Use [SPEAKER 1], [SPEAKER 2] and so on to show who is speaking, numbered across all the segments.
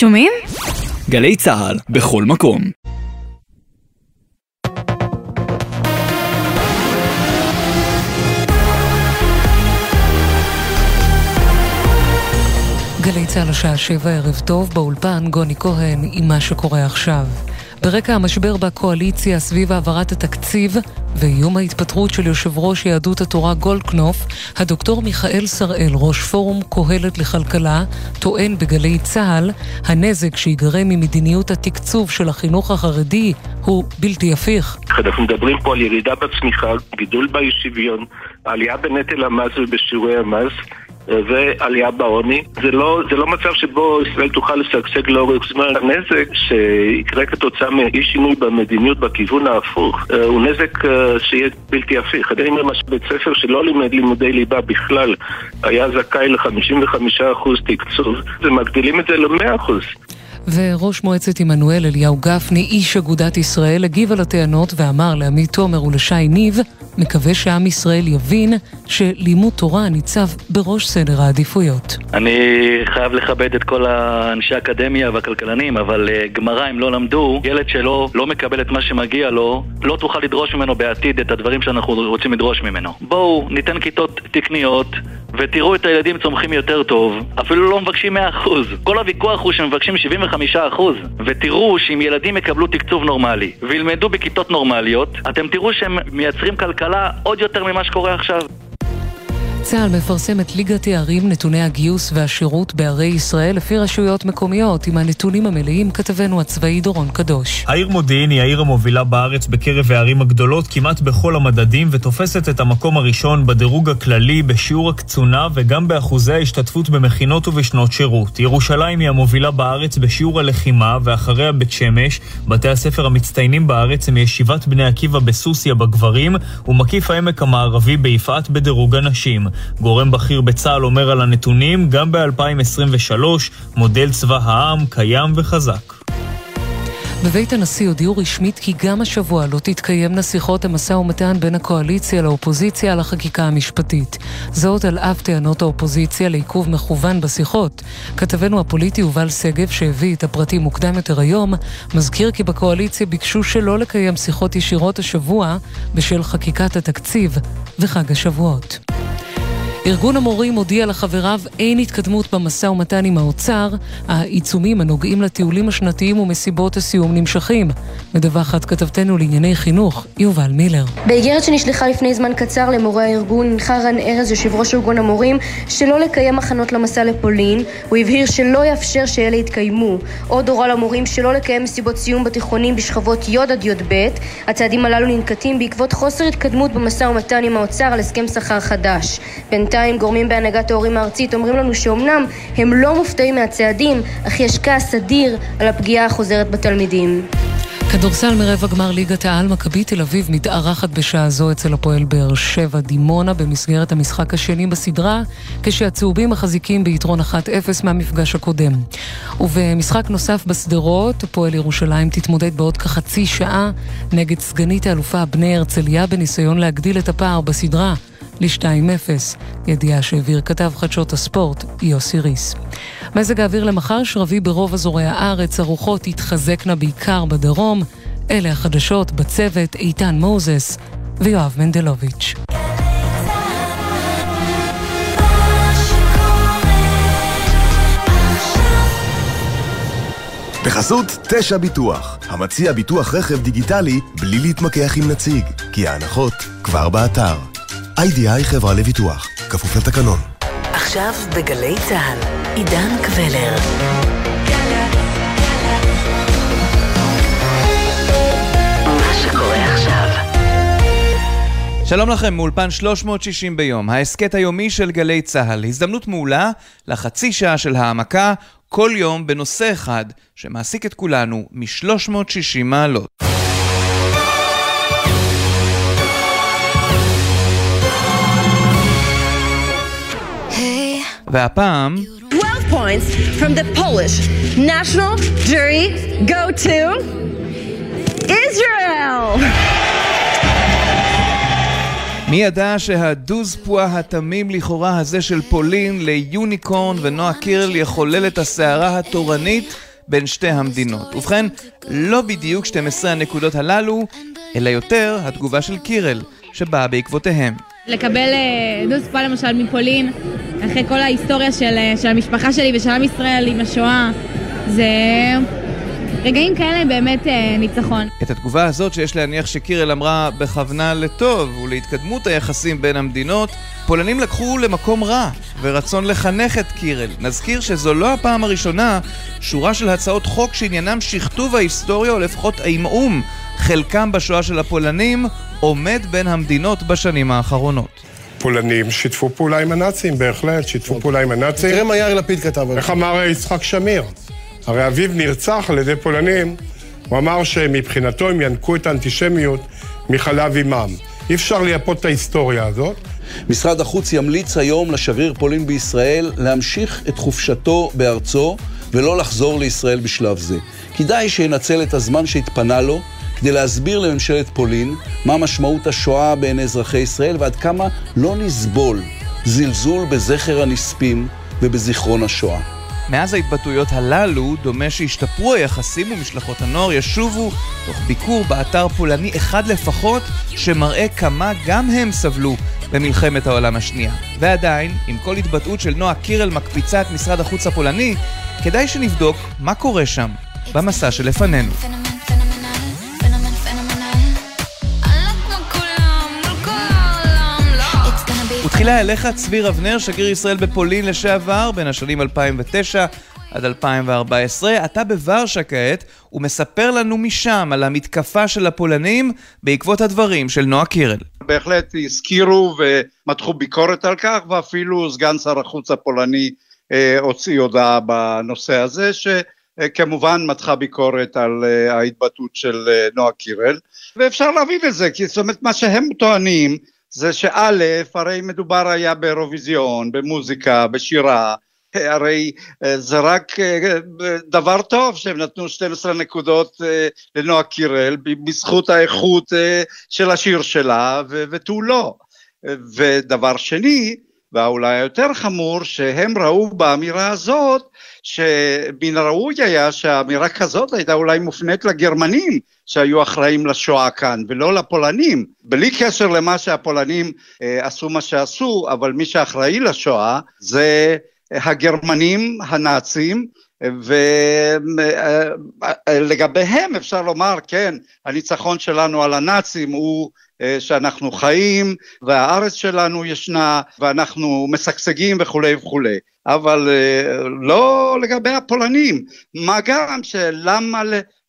[SPEAKER 1] שומעים?
[SPEAKER 2] גלי צה"ל, בכל מקום.
[SPEAKER 3] גלי צה"ל השעה שבע ערב טוב, באולפן גוני כהן עם מה שקורה עכשיו. ברקע המשבר בקואליציה סביב העברת התקציב ואיום ההתפטרות של יושב ראש יהדות התורה גולדקנופ, הדוקטור מיכאל שראל, ראש פורום קהלת לכלכלה, טוען בגלי צה"ל, הנזק שיגרם ממדיניות התקצוב של החינוך החרדי הוא בלתי הפיך.
[SPEAKER 4] אנחנו מדברים פה על ירידה בצמיחה, גידול באי שוויון, עלייה בנטל המס ובשיעורי המס ועלייה בעוני. זה לא, זה לא מצב שבו ישראל תוכל לשגשג לאורך זמן. הנזק שיקרה כתוצאה מאי שינוי במדיניות בכיוון ההפוך אה, הוא נזק אה, שיהיה בלתי הפיך. אומר למשל בית ספר שלא לימד לימודי ליבה בכלל היה זכאי ל-55% תקצוב, ומגדילים את זה ל-100%.
[SPEAKER 3] וראש מועצת עמנואל אליהו גפני, איש אגודת ישראל, הגיב על הטענות ואמר לעמית תומר ולשי ניב, מקווה שעם ישראל יבין שלימוד תורה ניצב בראש סדר העדיפויות.
[SPEAKER 5] אני חייב לכבד את כל האנשי האקדמיה והכלכלנים, אבל uh, גמרא אם לא למדו, ילד שלא לא מקבל את מה שמגיע לו, לא תוכל לדרוש ממנו בעתיד את הדברים שאנחנו רוצים לדרוש ממנו. בואו ניתן כיתות תקניות ותראו את הילדים צומחים יותר טוב, אפילו לא מבקשים 100%. כל הוויכוח הוא שמבקשים 75%. ותראו שאם ילדים יקבלו תקצוב נורמלי וילמדו בכיתות נורמליות, אתם תראו שהם מייצרים כלכלה עוד יותר ממה שקורה עכשיו.
[SPEAKER 3] צה"ל מפרסם את ליגת הערים, נתוני הגיוס והשירות בערי ישראל לפי רשויות מקומיות. עם הנתונים המלאים כתבנו הצבאי דורון קדוש.
[SPEAKER 6] העיר מודיעין היא העיר המובילה בארץ בקרב הערים הגדולות כמעט בכל המדדים ותופסת את המקום הראשון בדירוג הכללי, בשיעור הקצונה וגם באחוזי ההשתתפות במכינות ובשנות שירות. ירושלים היא המובילה בארץ בשיעור הלחימה ואחריה בית שמש. בתי הספר המצטיינים בארץ הם ישיבת בני עקיבא בסוסיה בגברים ומקיף העמק המערבי ביפעת בדירוג הנשים. גורם בכיר בצה"ל אומר על הנתונים, גם ב-2023 מודל צבא העם קיים וחזק.
[SPEAKER 3] בבית הנשיא הודיעו רשמית כי גם השבוע לא תתקיימנה שיחות המשא ומתן בין הקואליציה לאופוזיציה על החקיקה המשפטית. זאת על אף טענות האופוזיציה לעיכוב מכוון בשיחות. כתבנו הפוליטי יובל שגב, שהביא את הפרטים מוקדם יותר היום, מזכיר כי בקואליציה ביקשו שלא לקיים שיחות ישירות השבוע בשל חקיקת התקציב וחג השבועות. ארגון המורים הודיע לחבריו אין התקדמות במשא ומתן עם האוצר, העיצומים הנוגעים לטיולים השנתיים ומסיבות הסיום נמשכים. מדווחת כתבתנו לענייני חינוך, יובל מילר.
[SPEAKER 7] באיגרת שנשלחה לפני זמן קצר למורי הארגון, הנחה רן ארז, יושב ראש ארגון המורים, שלא לקיים הכנות למסע לפולין. הוא הבהיר שלא יאפשר שאלה יתקיימו. עוד הורה למורים שלא לקיים מסיבות סיום בתיכונים בשכבות י' עד י"ב. הצעדים הללו ננקטים בעקבות חוסר התקדמות במשא ומתן עם האוצר על הסכם שכר חדש. בינתיים גורמים בהנהגת ההורים הארצית אומרים לנו שאומנם הם לא מופתעים מהצעדים, אך יש כעס אדיר על הפגיעה החוזרת בתלמידים.
[SPEAKER 3] כדורסל מרבע גמר ליגת העל, מכבי תל אביב מתארחת בשעה זו אצל הפועל באר שבע דימונה במסגרת המשחק השני בסדרה, כשהצהובים מחזיקים ביתרון 1-0 מהמפגש הקודם. ובמשחק נוסף בשדרות, הפועל ירושלים תתמודד בעוד כחצי שעה נגד סגנית האלופה בני הרצליה בניסיון להגדיל את הפער בסדרה. ל-2-0, ידיעה שהעביר כתב חדשות הספורט יוסי ריס. מזג האוויר למחר שרבי ברוב אזורי הארץ, הרוחות יתחזקנה בעיקר בדרום. אלה החדשות בצוות איתן מוזס ויואב מנדלוביץ'.
[SPEAKER 8] בחסות תשע ביטוח, המציע ביטוח רכב דיגיטלי בלי להתמקח עם נציג, כי ההנחות כבר באתר. איי-די-איי חברה לביטוח, כפוף לתקנון.
[SPEAKER 9] עכשיו בגלי צה"ל, עידן קבלר.
[SPEAKER 10] שלום לכם, מאולפן 360 ביום, ההסכת היומי של גלי צה"ל. הזדמנות מעולה לחצי שעה של העמקה, כל יום בנושא אחד שמעסיק את כולנו מ-360 מעלות. והפעם... 12 points from the Polish national jury go to Israel! מי ידע שהדוז פועה התמים לכאורה הזה של פולין ליוניקורן ונועה קירל יחולל את הסערה התורנית בין שתי המדינות. ובכן, לא בדיוק 12 הנקודות הללו, אלא יותר התגובה של קירל, שבאה בעקבותיהם.
[SPEAKER 1] לקבל אה, עדות ספה למשל מפולין, אחרי כל ההיסטוריה של, אה, של המשפחה שלי ושל עם ישראל עם השואה, זה רגעים כאלה באמת אה, ניצחון.
[SPEAKER 10] את התגובה הזאת שיש להניח שקירל אמרה בכוונה לטוב ולהתקדמות היחסים בין המדינות, פולנים לקחו למקום רע ורצון לחנך את קירל. נזכיר שזו לא הפעם הראשונה שורה של הצעות חוק שעניינם שכתוב ההיסטוריה או לפחות העמעום חלקם בשואה של הפולנים עומד בין המדינות בשנים האחרונות.
[SPEAKER 11] פולנים שיתפו פעולה עם הנאצים, בהחלט, שיתפו פעולה עם הנאצים.
[SPEAKER 12] תראה מה יאיר לפיד כתב.
[SPEAKER 11] איך אמר יצחק שמיר? הרי אביו נרצח על ידי פולנים, הוא אמר שמבחינתו הם ינקו את האנטישמיות מחלב אימם. אי אפשר לייפות את ההיסטוריה הזאת.
[SPEAKER 13] משרד החוץ ימליץ היום לשגריר פולין בישראל להמשיך את חופשתו בארצו ולא לחזור לישראל בשלב זה. כדאי שינצל את הזמן שהתפנה לו כדי להסביר לממשלת פולין מה משמעות השואה בעיני אזרחי ישראל ועד כמה לא נסבול זלזול בזכר הנספים ובזיכרון השואה.
[SPEAKER 10] מאז ההתבטאויות הללו, דומה שהשתפרו היחסים ומשלחות הנוער ישובו תוך ביקור באתר פולני אחד לפחות, שמראה כמה גם הם סבלו במלחמת העולם השנייה. ועדיין, עם כל התבטאות של נועה קירל מקפיצה את משרד החוץ הפולני, כדאי שנבדוק מה קורה שם, במסע שלפנינו. ותחילה אליך צביר אבנר, שגריר ישראל בפולין לשעבר, בין השנים 2009 עד 2014. אתה בוורשה כעת, ומספר לנו משם על המתקפה של הפולנים בעקבות הדברים של נועה קירל.
[SPEAKER 14] בהחלט הזכירו ומתחו ביקורת על כך, ואפילו סגן שר החוץ הפולני אה, הוציא הודעה בנושא הזה, שכמובן מתחה ביקורת על אה, ההתבטאות של אה, נועה קירל, ואפשר להבין את זה, כי זאת אומרת מה שהם טוענים זה שא', הרי מדובר היה באירוויזיון, במוזיקה, בשירה, הרי אה, זה רק אה, דבר טוב שהם נתנו 12 נקודות אה, לנועה קירל בזכות האיכות של השיר שלה ותו לא. ודבר שני, ואולי היותר חמור, שהם ראו באמירה הזאת שמן הראוי היה שאמירה כזאת הייתה אולי מופנית לגרמנים שהיו אחראים לשואה כאן ולא לפולנים, בלי קשר למה שהפולנים אה, עשו מה שעשו, אבל מי שאחראי לשואה זה הגרמנים הנאצים ולגביהם אפשר לומר כן הניצחון שלנו על הנאצים הוא אה, שאנחנו חיים והארץ שלנו ישנה ואנחנו משגשגים וכולי וכולי. אבל אה, לא לגבי הפולנים מה גם שלמה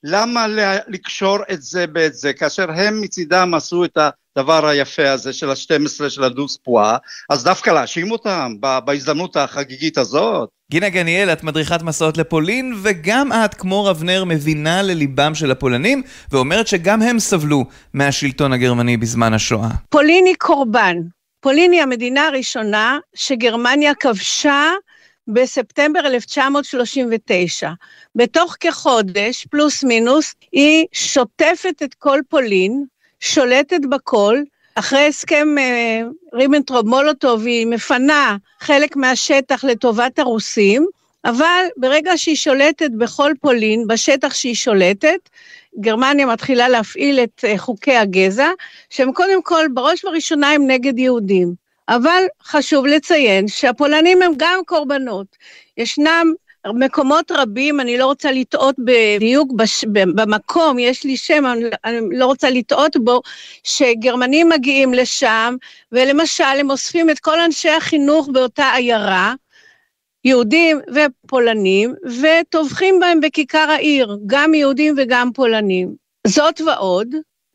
[SPEAKER 14] למה לקשור את זה באת זה? כאשר הם מצידם עשו את הדבר היפה הזה של ה-12 של הדוס פואה אז דווקא להאשים אותם בהזדמנות החגיגית הזאת
[SPEAKER 10] גינה גניאל, את מדריכת מסעות לפולין, וגם את, כמו רבנר, מבינה לליבם של הפולנים, ואומרת שגם הם סבלו מהשלטון הגרמני בזמן השואה.
[SPEAKER 15] פולין היא קורבן. פולין היא המדינה הראשונה שגרמניה כבשה בספטמבר 1939. בתוך כחודש, פלוס מינוס, היא שוטפת את כל פולין, שולטת בכל, אחרי הסכם אה, ריבנטרופ מולוטוב היא מפנה חלק מהשטח לטובת הרוסים, אבל ברגע שהיא שולטת בכל פולין, בשטח שהיא שולטת, גרמניה מתחילה להפעיל את אה, חוקי הגזע, שהם קודם כל, בראש ובראשונה הם נגד יהודים. אבל חשוב לציין שהפולנים הם גם קורבנות. ישנם מקומות רבים, אני לא רוצה לטעות בדיוק בש, במקום, יש לי שם, אני, אני לא רוצה לטעות בו, שגרמנים מגיעים לשם, ולמשל הם אוספים את כל אנשי החינוך באותה עיירה, יהודים ופולנים, וטובחים בהם בכיכר העיר, גם יהודים וגם פולנים. זאת ועוד,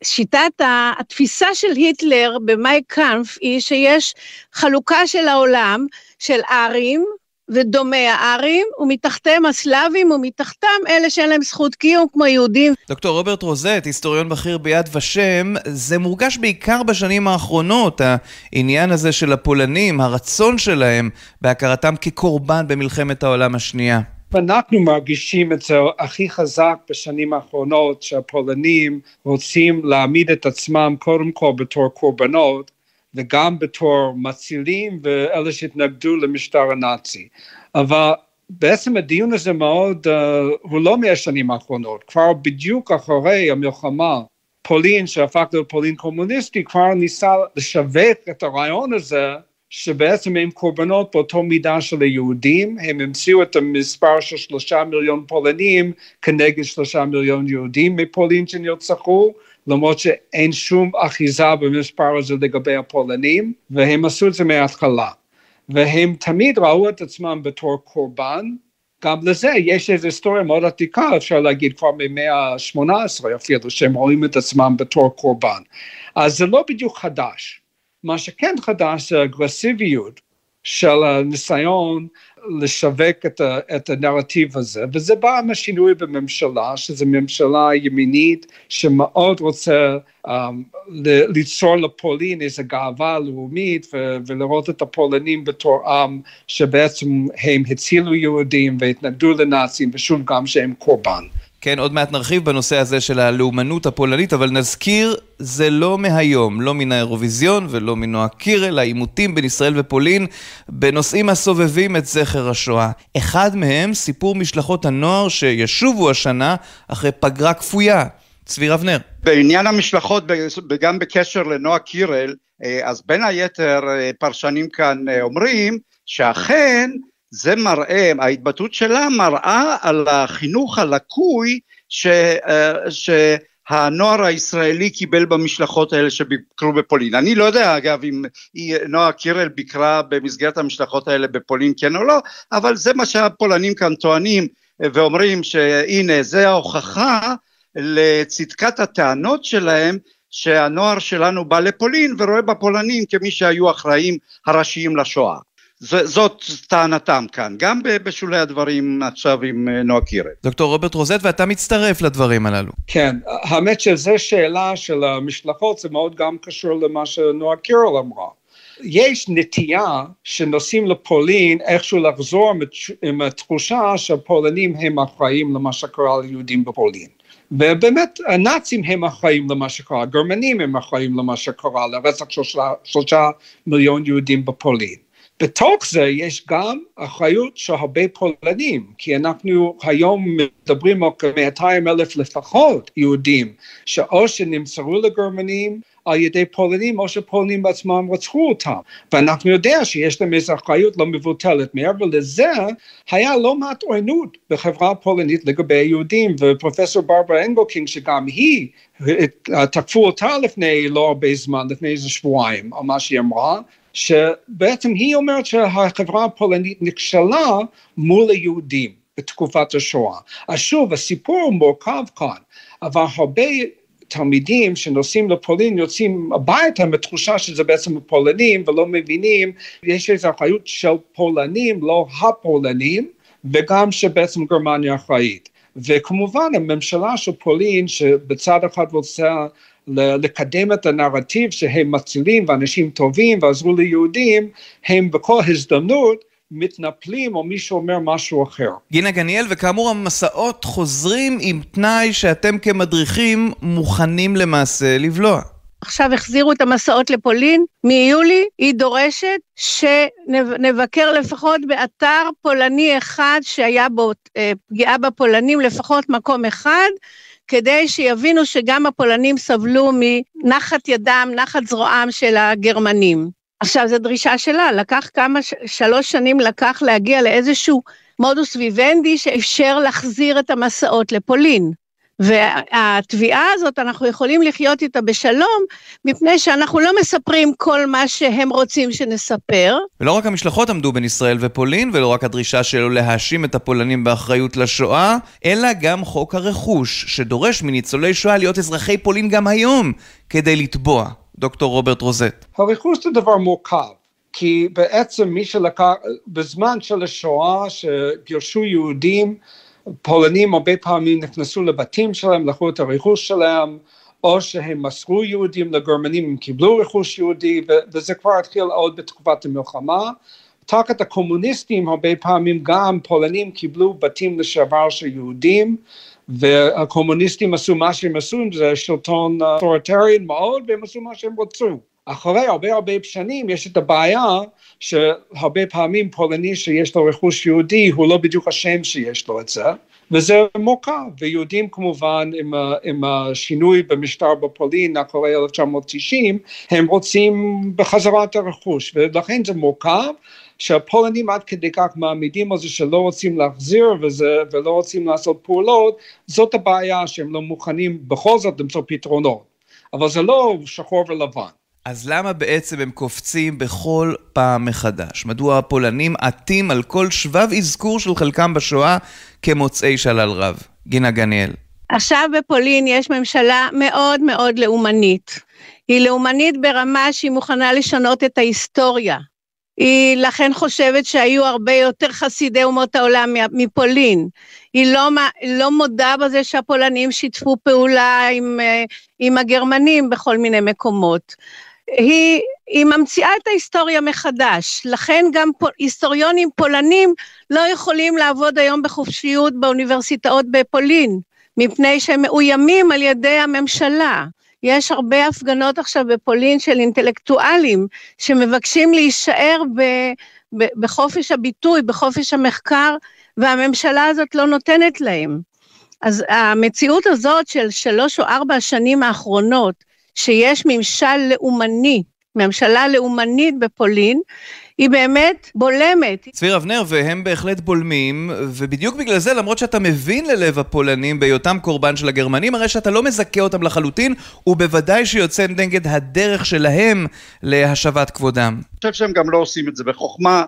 [SPEAKER 15] שיטת התפיסה של היטלר במאי קאנף היא שיש חלוקה של העולם של ערים ודומי הארים, ומתחתיהם הסלאבים, ומתחתם אלה שאין להם זכות קיום כמו יהודים.
[SPEAKER 10] דוקטור רוברט רוזט, היסטוריון בכיר ביד ושם, זה מורגש בעיקר בשנים האחרונות, העניין הזה של הפולנים, הרצון שלהם בהכרתם כקורבן במלחמת העולם השנייה.
[SPEAKER 16] ואנחנו מרגישים את זה הכי חזק בשנים האחרונות שהפולנים רוצים להעמיד את עצמם קודם כל בתור קורבנות וגם בתור מצילים ואלה שהתנגדו למשטר הנאצי. אבל בעצם הדיון הזה מאוד, uh, הוא לא מהשנים האחרונות, כבר בדיוק אחרי המלחמה, פולין שהפך להיות פולין קומוניסטי, כבר ניסה לשווק את הרעיון הזה שבעצם הם קורבנות באותו מידה של היהודים, הם המציאו את המספר של שלושה מיליון פולנים כנגד שלושה מיליון יהודים מפולין שנרצחו, למרות שאין שום אחיזה במספר הזה לגבי הפולנים, והם עשו את זה מההתחלה. והם תמיד ראו את עצמם בתור קורבן, גם לזה יש איזו היסטוריה מאוד עתיקה, אפשר להגיד כבר ממאה ה-18 אפילו, שהם רואים את עצמם בתור קורבן. אז זה לא בדיוק חדש. מה שכן חדש זה אגרסיביות של הניסיון לשווק את, ה, את הנרטיב הזה, וזה בא מהשינוי בממשלה, שזו ממשלה ימינית שמאוד רוצה um, ליצור לפולין איזו גאווה לאומית ו, ולראות את הפולנים בתור עם שבעצם הם הצילו יהודים והתנגדו לנאצים ושוב גם שהם קורבן.
[SPEAKER 10] כן, עוד מעט נרחיב בנושא הזה של הלאומנות הפולנית, אבל נזכיר, זה לא מהיום, לא מן האירוויזיון ולא מנועה קירל, העימותים בין ישראל ופולין בנושאים הסובבים את זכר השואה. אחד מהם, סיפור משלחות הנוער שישובו השנה אחרי פגרה כפויה. צבי רבנר.
[SPEAKER 14] בעניין המשלחות, וגם בקשר לנועה קירל, אה, אז בין היתר אה, פרשנים כאן אה, אומרים שאכן זה מראה, ההתבטאות שלה מראה על החינוך הלקוי ש, אה, שהנוער הישראלי קיבל במשלחות האלה שביקרו בפולין. אני לא יודע אגב אם נועה קירל ביקרה במסגרת המשלחות האלה בפולין כן או לא, אבל זה מה שהפולנים כאן טוענים ואומרים שהנה זה ההוכחה לצדקת הטענות שלהם שהנוער שלנו בא לפולין ורואה בפולנים כמי שהיו אחראים הראשיים לשואה. זאת טענתם כאן, גם בשולי הדברים עכשיו עם אה, נועה קירל.
[SPEAKER 10] דוקטור רוברט רוזט, ואתה מצטרף לדברים הללו.
[SPEAKER 16] כן, האמת שזו שאלה של המשלחות, זה מאוד גם קשור למה שנועה קירל אמרה. יש נטייה שנוסעים לפולין איכשהו לחזור עם התחושה שהפולנים הם אחראים למה שקרה ליהודים בפולין. ובאמת הנאצים הם אחראים למה שקרה, הגרמנים הם אחראים למה שקרה, לרצח שלושה, שלושה מיליון יהודים בפולין. בתוך זה יש גם אחריות של הרבה פולנים, כי אנחנו היום מדברים על כ-200 אלף לפחות יהודים, שאו שנמסרו לגרמנים על ידי פולנים, או שפולנים בעצמם רצחו אותם. ואנחנו יודעים שיש להם איזו אחריות לא מבוטלת. מעבר לזה, היה לא מעט עוינות בחברה הפולנית לגבי היהודים, ופרופסור ברברה אנגלקינג, שגם היא, תקפו אותה לפני לא הרבה זמן, לפני איזה שבועיים, על מה שהיא אמרה, שבעצם היא אומרת שהחברה הפולנית נכשלה מול היהודים בתקופת השואה. אז שוב, הסיפור מורכב כאן, אבל הרבה תלמידים שנוסעים לפולין יוצאים הביתה בתחושה שזה בעצם הפולנים ולא מבינים, יש איזו אחריות של פולנים, לא הפולנים, וגם שבעצם גרמניה אחראית. וכמובן הממשלה של פולין שבצד אחד רוצה לקדם את הנרטיב שהם מצילים ואנשים טובים ועזרו ליהודים, הם בכל הזדמנות מתנפלים או מישהו אומר משהו אחר.
[SPEAKER 10] גינה גניאל, וכאמור המסעות חוזרים עם תנאי שאתם כמדריכים מוכנים למעשה לבלוע.
[SPEAKER 15] עכשיו החזירו את המסעות לפולין, מיולי היא דורשת שנבקר לפחות באתר פולני אחד שהיה בו אה, פגיעה בפולנים, לפחות מקום אחד, כדי שיבינו שגם הפולנים סבלו מנחת ידם, נחת זרועם של הגרמנים. עכשיו, זו דרישה שלה, לקח כמה, שלוש שנים לקח להגיע לאיזשהו מודוס ויוונדי שאפשר להחזיר את המסעות לפולין. והתביעה הזאת, אנחנו יכולים לחיות איתה בשלום, מפני שאנחנו לא מספרים כל מה שהם רוצים שנספר.
[SPEAKER 10] ולא רק המשלחות עמדו בין ישראל ופולין, ולא רק הדרישה שלו להאשים את הפולנים באחריות לשואה, אלא גם חוק הרכוש, שדורש מניצולי שואה להיות אזרחי פולין גם היום, כדי לתבוע. דוקטור רוברט רוזט.
[SPEAKER 16] הרכוש זה דבר מורכב. כי בעצם מי שלקח, בזמן של השואה שגירשו יהודים, פולנים הרבה פעמים נכנסו לבתים שלהם, לקחו את הרכוש שלהם, או שהם מסרו יהודים לגרמנים, הם קיבלו רכוש יהודי, וזה כבר התחיל עוד בתקופת המלחמה. תחת הקומוניסטים הרבה פעמים גם פולנים קיבלו בתים לשעבר של יהודים, והקומוניסטים עשו מה שהם עשו, זה שלטון אוטוריטרי מאוד, והם עשו מה שהם רצו. אחרי הרבה הרבה שנים יש את הבעיה שהרבה פעמים פולני שיש לו רכוש יהודי הוא לא בדיוק אשם שיש לו את זה וזה מורכב ויהודים כמובן עם, עם השינוי במשטר בפולין אחרי 1990 הם רוצים בחזרת הרכוש ולכן זה מורכב שהפולנים עד כדי כך מעמידים על זה שלא רוצים להחזיר וזה, ולא רוצים לעשות פעולות, זאת הבעיה שהם לא מוכנים בכל זאת למצוא פתרונות. אבל זה לא שחור ולבן.
[SPEAKER 10] אז למה בעצם הם קופצים בכל פעם מחדש? מדוע הפולנים עטים על כל שבב אזכור של חלקם בשואה כמוצאי שלל רב? גינה גניאל.
[SPEAKER 15] עכשיו בפולין יש ממשלה מאוד מאוד לאומנית. היא לאומנית ברמה שהיא מוכנה לשנות את ההיסטוריה. היא לכן חושבת שהיו הרבה יותר חסידי אומות העולם מפולין. היא לא, לא מודה בזה שהפולנים שיתפו פעולה עם, אה, עם הגרמנים בכל מיני מקומות. היא, היא ממציאה את ההיסטוריה מחדש, לכן גם פול, היסטוריונים פולנים לא יכולים לעבוד היום בחופשיות באוניברסיטאות בפולין, מפני שהם מאוימים על ידי הממשלה. יש הרבה הפגנות עכשיו בפולין של אינטלקטואלים שמבקשים להישאר ב, ב, בחופש הביטוי, בחופש המחקר, והממשלה הזאת לא נותנת להם. אז המציאות הזאת של שלוש או ארבע השנים האחרונות, שיש ממשל לאומני, ממשלה לאומנית בפולין, היא באמת בולמת.
[SPEAKER 10] צביר אבנר, והם בהחלט בולמים, ובדיוק בגלל זה, למרות שאתה מבין ללב הפולנים בהיותם קורבן של הגרמנים, הרי שאתה לא מזכה אותם לחלוטין, ובוודאי שיוצא נגד הדרך שלהם להשבת כבודם.
[SPEAKER 14] אני חושב שהם גם לא עושים את זה בחוכמה.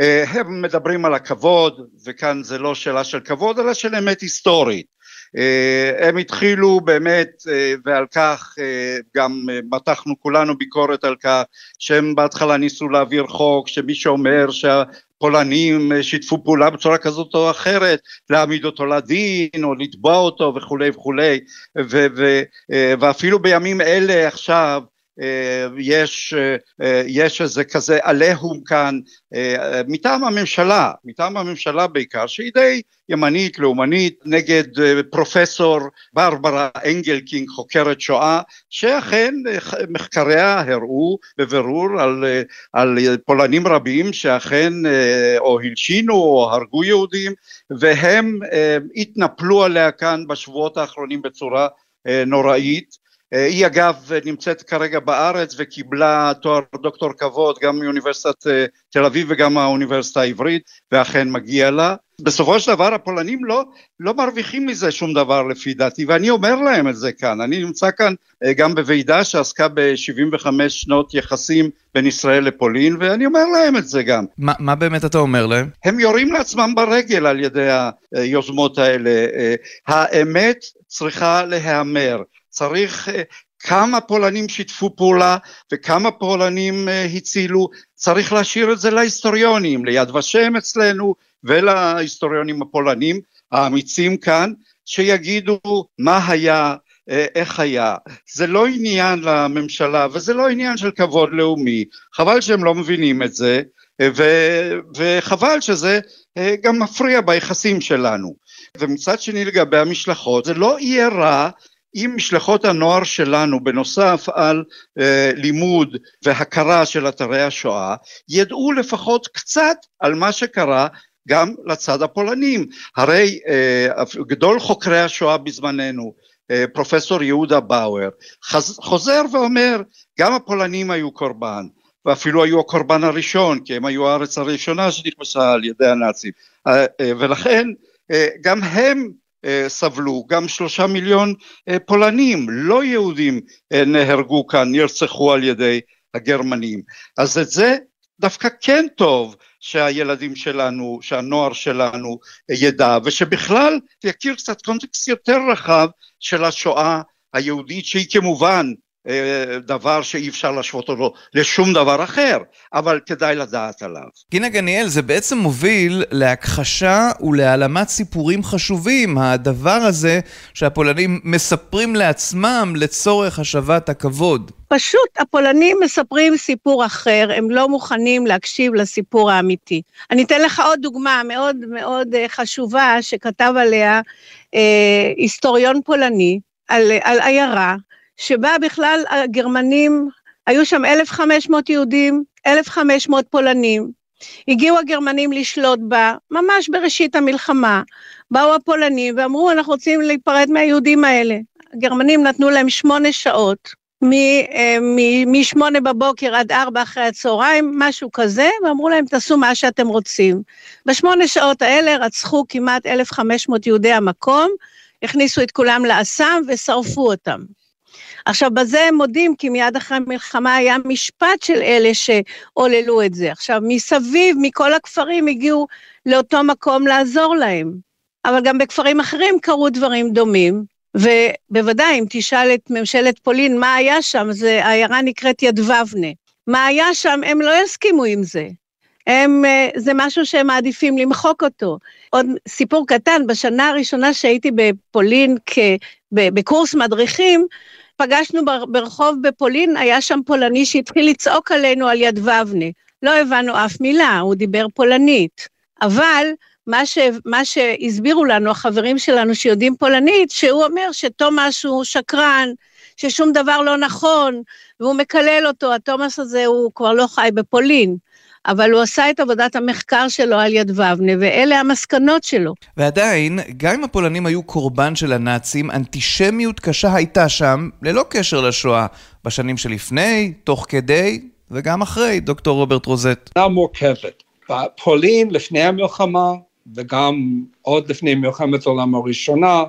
[SPEAKER 14] אה, הם מדברים על הכבוד, וכאן זה לא שאלה של כבוד, אלא של אמת היסטורית. אה, הם התחילו באמת אה, ועל כך אה, גם מתחנו כולנו ביקורת על כך שהם בהתחלה ניסו להעביר חוק שמי שאומר שהפולנים שיתפו פעולה בצורה כזאת או אחרת להעמיד אותו לדין או לתבוע אותו וכולי וכולי. ואפילו בימים אלה עכשיו יש, אה, יש איזה כזה עליהום כאן אה, מטעם הממשלה, מטעם הממשלה בעיקר, שהיא די ימנית, לאומנית, נגד פרופסור ברברה אנגלקינג, חוקרת שואה, שאכן מחקריה הראו בבירור על, על פולנים רבים שאכן או הלשינו או הרגו יהודים, והם התנפלו עליה כאן בשבועות האחרונים בצורה נוראית. אה, היא אגב נמצאת כרגע בארץ וקיבלה תואר דוקטור כבוד גם מאוניברסיטת אה, תל אביב וגם מהאוניברסיטה העברית ואכן מגיע לה. בסופו של דבר הפולנים לא, לא מרוויחים מזה שום דבר לפי דעתי ואני אומר להם את זה כאן, אני נמצא כאן אה, גם בוועידה שעסקה ב-75 שנות יחסים בין ישראל לפולין ואני אומר להם את זה גם.
[SPEAKER 10] ما, מה באמת אתה אומר להם?
[SPEAKER 14] הם יורים לעצמם ברגל על ידי היוזמות האלה, האמת צריכה להיאמר צריך אה, כמה פולנים שיתפו פעולה וכמה פולנים אה, הצילו, צריך להשאיר את זה להיסטוריונים, ליד ושם אצלנו ולהיסטוריונים הפולנים האמיצים כאן, שיגידו מה היה, אה, איך היה. זה לא עניין לממשלה וזה לא עניין של כבוד לאומי, חבל שהם לא מבינים את זה ו- וחבל שזה גם מפריע ביחסים שלנו. ומצד שני לגבי המשלחות זה לא יהיה רע אם משלחות הנוער שלנו בנוסף על אה, לימוד והכרה של אתרי השואה ידעו לפחות קצת על מה שקרה גם לצד הפולנים. הרי אה, גדול חוקרי השואה בזמננו אה, פרופסור יהודה באואר חז, חוזר ואומר גם הפולנים היו קורבן ואפילו היו הקורבן הראשון כי הם היו הארץ הראשונה שנכבשה על ידי הנאצים. אה, אה, ולכן אה, גם הם סבלו, גם שלושה מיליון אה, פולנים לא יהודים אה, נהרגו כאן, נרצחו על ידי הגרמנים. אז את זה דווקא כן טוב שהילדים שלנו, שהנוער שלנו ידע, ושבכלל יכיר קצת קונטקסט יותר רחב של השואה היהודית שהיא כמובן אה, דבר שאי אפשר להשוות אותו לשום דבר אחר, אבל כדאי לדעת עליו.
[SPEAKER 10] גינה גניאל, זה בעצם מוביל להכחשה ולהעלמת סיפורים חשובים, הדבר הזה שהפולנים מספרים לעצמם לצורך השבת הכבוד.
[SPEAKER 15] פשוט הפולנים מספרים סיפור אחר, הם לא מוכנים להקשיב לסיפור האמיתי. אני אתן לך עוד דוגמה מאוד מאוד אה, חשובה שכתב עליה אה, היסטוריון פולני, על, על עיירה שבה בכלל הגרמנים היו שם 1,500 יהודים, 1,500 פולנים. הגיעו הגרמנים לשלוט בה, ממש בראשית המלחמה. באו הפולנים ואמרו, אנחנו רוצים להיפרד מהיהודים האלה. הגרמנים נתנו להם שמונה שעות, אה, משמונה בבוקר עד ארבע אחרי הצהריים, משהו כזה, ואמרו להם, תעשו מה שאתם רוצים. בשמונה שעות האלה רצחו כמעט 1,500 יהודי המקום, הכניסו את כולם לאסם ושרפו אותם. עכשיו, בזה הם מודים, כי מיד אחרי המלחמה היה משפט של אלה שעוללו את זה. עכשיו, מסביב, מכל הכפרים הגיעו לאותו מקום לעזור להם. אבל גם בכפרים אחרים קרו דברים דומים, ובוודאי, אם תשאל את ממשלת פולין מה היה שם, זה, העיירה נקראת ידבבנה. מה היה שם, הם לא יסכימו עם זה. הם, אה, זה משהו שהם מעדיפים למחוק אותו. עוד סיפור קטן, בשנה הראשונה שהייתי בפולין כ, בקורס מדריכים, פגשנו ברחוב בפולין, היה שם פולני שהתחיל לצעוק עלינו על יד ובנה. לא הבנו אף מילה, הוא דיבר פולנית. אבל מה, ש, מה שהסבירו לנו החברים שלנו שיודעים פולנית, שהוא אומר שתומאס הוא שקרן, ששום דבר לא נכון, והוא מקלל אותו, התומאס הזה הוא כבר לא חי בפולין. אבל הוא עשה את עבודת המחקר שלו על יד ובנה, ואלה המסקנות שלו.
[SPEAKER 10] ועדיין, גם אם הפולנים היו קורבן של הנאצים, אנטישמיות קשה הייתה שם, ללא קשר לשואה, בשנים שלפני, תוך כדי וגם אחרי, דוקטור רוברט רוזט.
[SPEAKER 16] מורכבת. בפולין, לפני המלחמה, וגם עוד לפני מלחמת העולם הראשונה,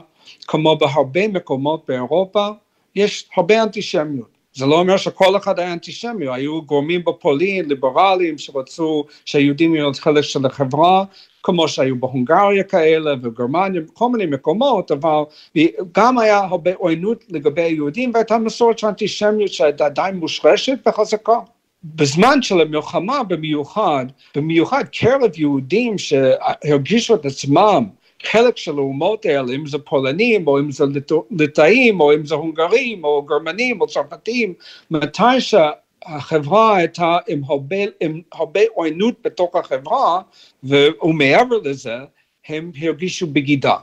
[SPEAKER 16] כמו בהרבה מקומות באירופה, יש הרבה אנטישמיות. זה לא אומר שכל אחד היה אנטישמי, היו גורמים בפולין, ליברליים, שרצו שהיהודים יהיו חלק של החברה, כמו שהיו בהונגריה כאלה וגרמניה, כל מיני מקומות, אבל גם היה הרבה עוינות לגבי היהודים והייתה מסורת של אנטישמיות שהייתה עדיין מושרשת וחזקה. בזמן של המלחמה במיוחד, במיוחד קרב יהודים שהרגישו את עצמם חלק של האומות האלה, אם זה פולנים, או אם זה ליטאים, או אם זה הונגרים, או גרמנים, או צרפתים, מתי שהחברה הייתה עם הרבה, עם הרבה עוינות בתוך החברה, ומעבר לזה, הם הרגישו בגידה.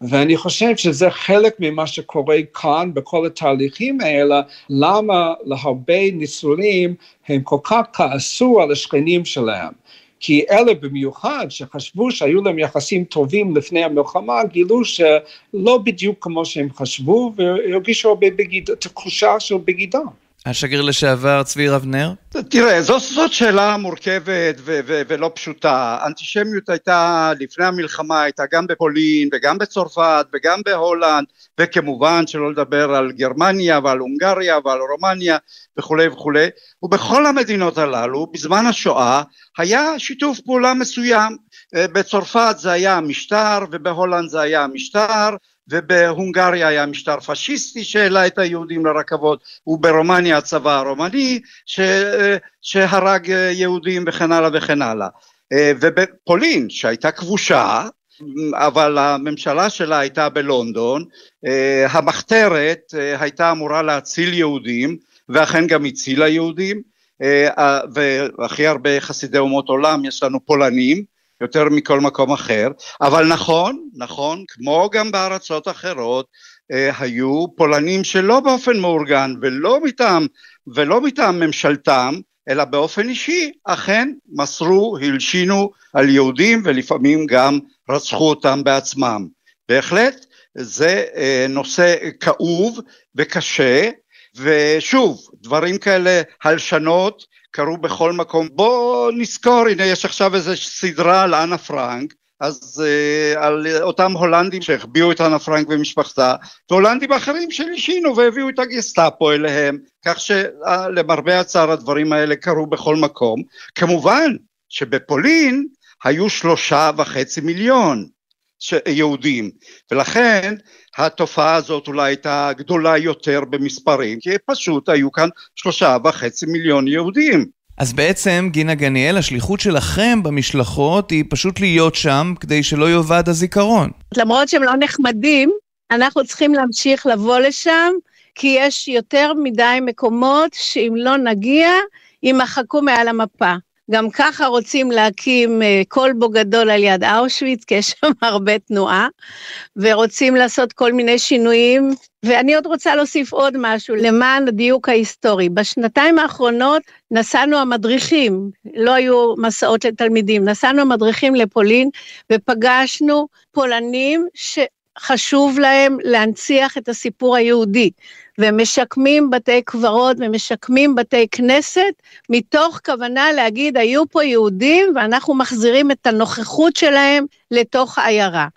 [SPEAKER 16] ואני חושב שזה חלק ממה שקורה כאן בכל התהליכים האלה, למה להרבה ניצולים הם כל כך כעסו על השכנים שלהם. כי אלה במיוחד שחשבו שהיו להם יחסים טובים לפני המלחמה, גילו שלא בדיוק כמו שהם חשבו והרגישו הרבה בגידה, תחושה של בגידה.
[SPEAKER 10] השגריר לשעבר צבי רבנר?
[SPEAKER 14] תראה, זאת, זאת שאלה מורכבת ו- ו- ולא פשוטה. אנטישמיות הייתה לפני המלחמה, הייתה גם בפולין וגם בצרפת וגם בהולנד, וכמובן שלא לדבר על גרמניה ועל הונגריה ועל רומניה וכולי וכולי, ובכל המדינות הללו בזמן השואה היה שיתוף פעולה מסוים. אה, בצרפת זה היה המשטר ובהולנד זה היה המשטר ובהונגריה היה משטר פשיסטי שהעלה את היהודים לרכבות וברומניה הצבא הרומני ש, שהרג יהודים וכן הלאה וכן הלאה. ובפולין שהייתה כבושה אבל הממשלה שלה הייתה בלונדון המחתרת הייתה אמורה להציל יהודים ואכן גם הצילה יהודים והכי הרבה חסידי אומות עולם יש לנו פולנים יותר מכל מקום אחר, אבל נכון, נכון, כמו גם בארצות אחרות, אה, היו פולנים שלא באופן מאורגן ולא מטעם, ולא מטעם ממשלתם, אלא באופן אישי, אכן מסרו, הלשינו על יהודים ולפעמים גם רצחו אותם בעצמם. בהחלט זה אה, נושא כאוב וקשה, ושוב, דברים כאלה, הלשנות, קרו בכל מקום. בוא נזכור, הנה יש עכשיו איזו סדרה על אנה פרנק, אז uh, על אותם הולנדים שהחביאו את אנה פרנק ומשפחתה, והולנדים אחרים שהלשינו והביאו את הגסטאפו אליהם, כך שלמרבה הצער הדברים האלה קרו בכל מקום. כמובן שבפולין היו שלושה וחצי מיליון יהודים, ולכן התופעה הזאת אולי הייתה גדולה יותר במספרים, כי פשוט היו כאן שלושה וחצי מיליון יהודים.
[SPEAKER 10] אז בעצם, גינה גניאל, השליחות שלכם במשלחות היא פשוט להיות שם כדי שלא יאבד הזיכרון.
[SPEAKER 15] למרות שהם לא נחמדים, אנחנו צריכים להמשיך לבוא לשם, כי יש יותר מדי מקומות שאם לא נגיע, יימחקו מעל המפה. גם ככה רוצים להקים כלבו אה, גדול על יד אושוויץ, כי יש שם הרבה תנועה, ורוצים לעשות כל מיני שינויים. ואני עוד רוצה להוסיף עוד משהו למען הדיוק ההיסטורי. בשנתיים האחרונות נסענו המדריכים, לא היו מסעות לתלמידים, נסענו המדריכים לפולין ופגשנו פולנים ש... חשוב להם להנציח את הסיפור היהודי, והם משקמים בתי קברות ומשקמים בתי כנסת, מתוך כוונה להגיד, היו פה יהודים ואנחנו מחזירים את הנוכחות שלהם לתוך העיירה.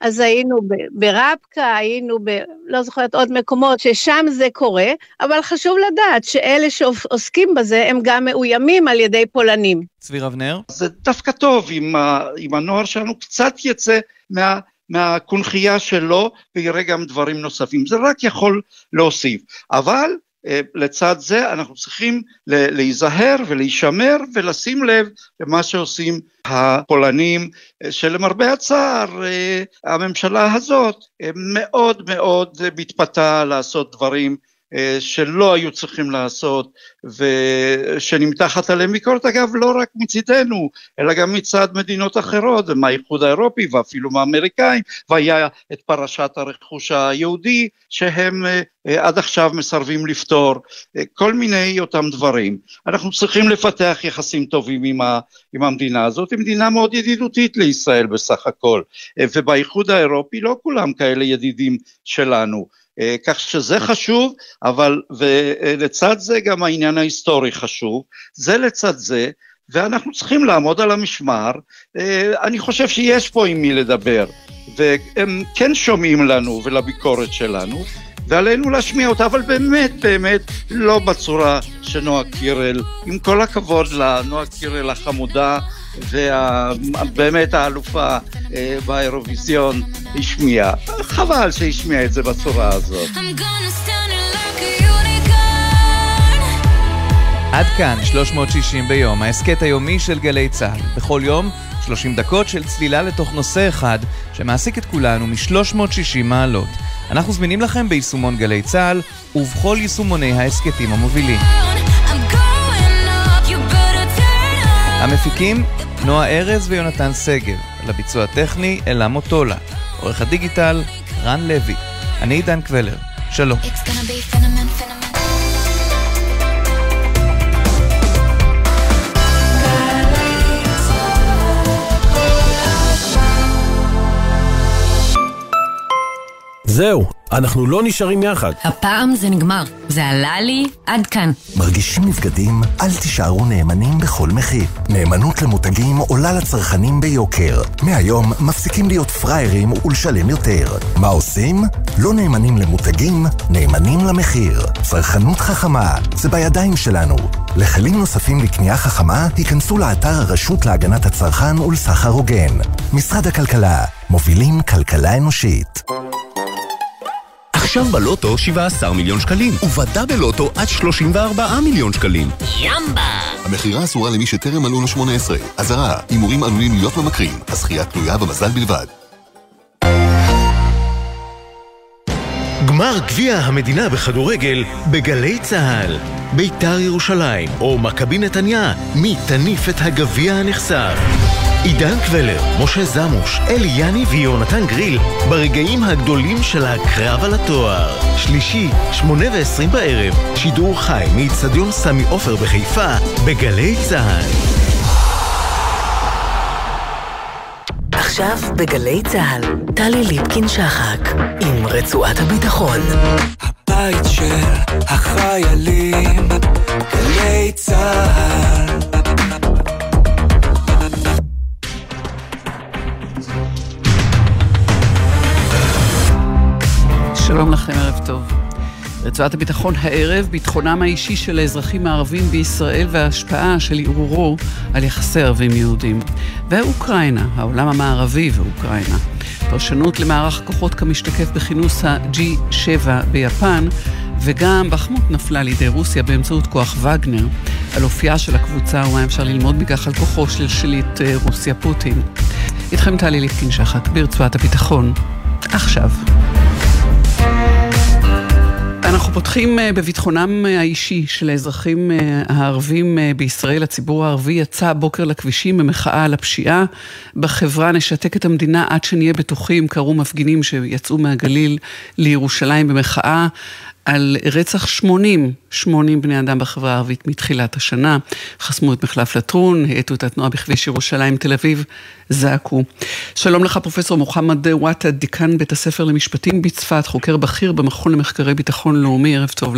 [SPEAKER 15] אז היינו ברבקה, היינו ב... לא זוכרת עוד מקומות ששם זה קורה, אבל חשוב לדעת שאלה שעוסקים בזה הם גם מאוימים על ידי פולנים.
[SPEAKER 10] צבי רבנר?
[SPEAKER 14] זה דווקא טוב אם, אם הנוער שלנו קצת יצא מה... מהקונכייה שלו ויראה גם דברים נוספים, זה רק יכול להוסיף, אבל אה, לצד זה אנחנו צריכים להיזהר ולהישמר ולשים לב למה שעושים הפולנים אה, שלמרבה הצער אה, הממשלה הזאת מאוד מאוד מתפתה לעשות דברים שלא היו צריכים לעשות ושנמתחת עליהם ביקורת אגב לא רק מצידנו אלא גם מצד מדינות אחרות מהאיחוד האירופי ואפילו מהאמריקאים והיה את פרשת הרכוש היהודי שהם אה, אה, עד עכשיו מסרבים לפתור כל מיני אותם דברים. אנחנו צריכים לפתח יחסים טובים עם, ה, עם המדינה הזאת היא מדינה מאוד ידידותית לישראל בסך הכל ובאיחוד האירופי לא כולם כאלה ידידים שלנו. אה, כך שזה חשוב, אבל ולצד זה גם העניין ההיסטורי חשוב, זה לצד זה, ואנחנו צריכים לעמוד על המשמר, אה, אני חושב שיש פה עם מי לדבר, והם כן שומעים לנו ולביקורת שלנו, ועלינו להשמיע אותה, אבל באמת באמת לא בצורה שנועה קירל, עם כל הכבוד לנועה קירל החמודה ובאמת האלופה אה, באירוויזיון השמיעה. חבל שהשמיעה את זה בצורה הזאת.
[SPEAKER 10] עד כאן 360 ביום, ההסכת היומי של גלי צה"ל. בכל יום 30 דקות של צלילה לתוך נושא אחד שמעסיק את כולנו מ-360 מעלות. אנחנו זמינים לכם ביישומון גלי צה"ל ובכל יישומוני ההסכתים המובילים. המפיקים נועה ארז ויונתן שגב, לביצוע הטכני אלה מוטולה, עורך הדיגיטל רן לוי. אני עידן קבלר, שלום.
[SPEAKER 12] זהו, אנחנו לא נשארים יחד.
[SPEAKER 17] הפעם זה נגמר. זה עלה לי עד כאן.
[SPEAKER 18] מרגישים נבגדים? אל תישארו נאמנים בכל מחיר. נאמנות למותגים עולה לצרכנים ביוקר. מהיום מפסיקים להיות פראיירים ולשלם יותר. מה עושים? לא נאמנים למותגים, נאמנים למחיר. צרכנות חכמה, זה בידיים שלנו. לכלים נוספים לקנייה חכמה, היכנסו לאתר הרשות להגנת הצרכן ולסחר הוגן. משרד הכלכלה, מובילים כלכלה אנושית.
[SPEAKER 19] עכשיו בלוטו 17 מיליון שקלים, ובדאבל לוטו עד 34 מיליון שקלים.
[SPEAKER 20] ימבה! המכירה אסורה למי שטרם מלאו לו 18. אזהרה, הימורים עלולים להיות ממכרים. הזכייה תלויה במזל בלבד.
[SPEAKER 21] גמר גביע המדינה בכדורגל בגלי צה"ל. ביתר ירושלים או מכבי נתניה, מי תניף את הגביע הנחשף? עידן קבלר, משה זמוש, אלי יני ויונתן גריל ברגעים הגדולים של הקרב על התואר. שלישי, שמונה ועשרים בערב, שידור חי מאיצטדיון סמי עופר בחיפה, בגלי צה"ל.
[SPEAKER 9] עכשיו בגלי צה"ל, טלי ליפקין-שחק, עם רצועת הביטחון.
[SPEAKER 22] הבית של החיילים, גלי צה"ל.
[SPEAKER 23] שלום לכם, ערב טוב. רצועת הביטחון הערב, ביטחונם האישי של האזרחים הערבים בישראל וההשפעה של ערעורו על יחסי ערבים יהודים. ואוקראינה, העולם המערבי ואוקראינה. פרשנות למערך כוחות כמשתקף בכינוס ה-G7 ביפן, וגם בחמות נפלה לידי רוסיה באמצעות כוח וגנר, על אופייה של הקבוצה ומה אפשר ללמוד מכך על כוחו של שליט אה, רוסיה פוטין. איתכם טלי ליפקין שחק ברצועת הביטחון. עכשיו. פותחים אה, בביטחונם אה, האישי של האזרחים אה, הערבים בישראל. הציבור הערבי יצא הבוקר לכבישים במחאה על הפשיעה. בחברה נשתק את המדינה עד שנהיה בטוחים, קראו מפגינים שיצאו מהגליל לירושלים במחאה. על רצח 80, 80 בני אדם בחברה הערבית מתחילת השנה. חסמו את מחלף לטרון, האטו את התנועה בכביש ירושלים תל אביב, זעקו. שלום לך פרופסור מוחמד וואטה, דיקן בית הספר למשפטים בצפת, חוקר בכיר במכון למחקרי ביטחון לאומי, ערב טוב לך.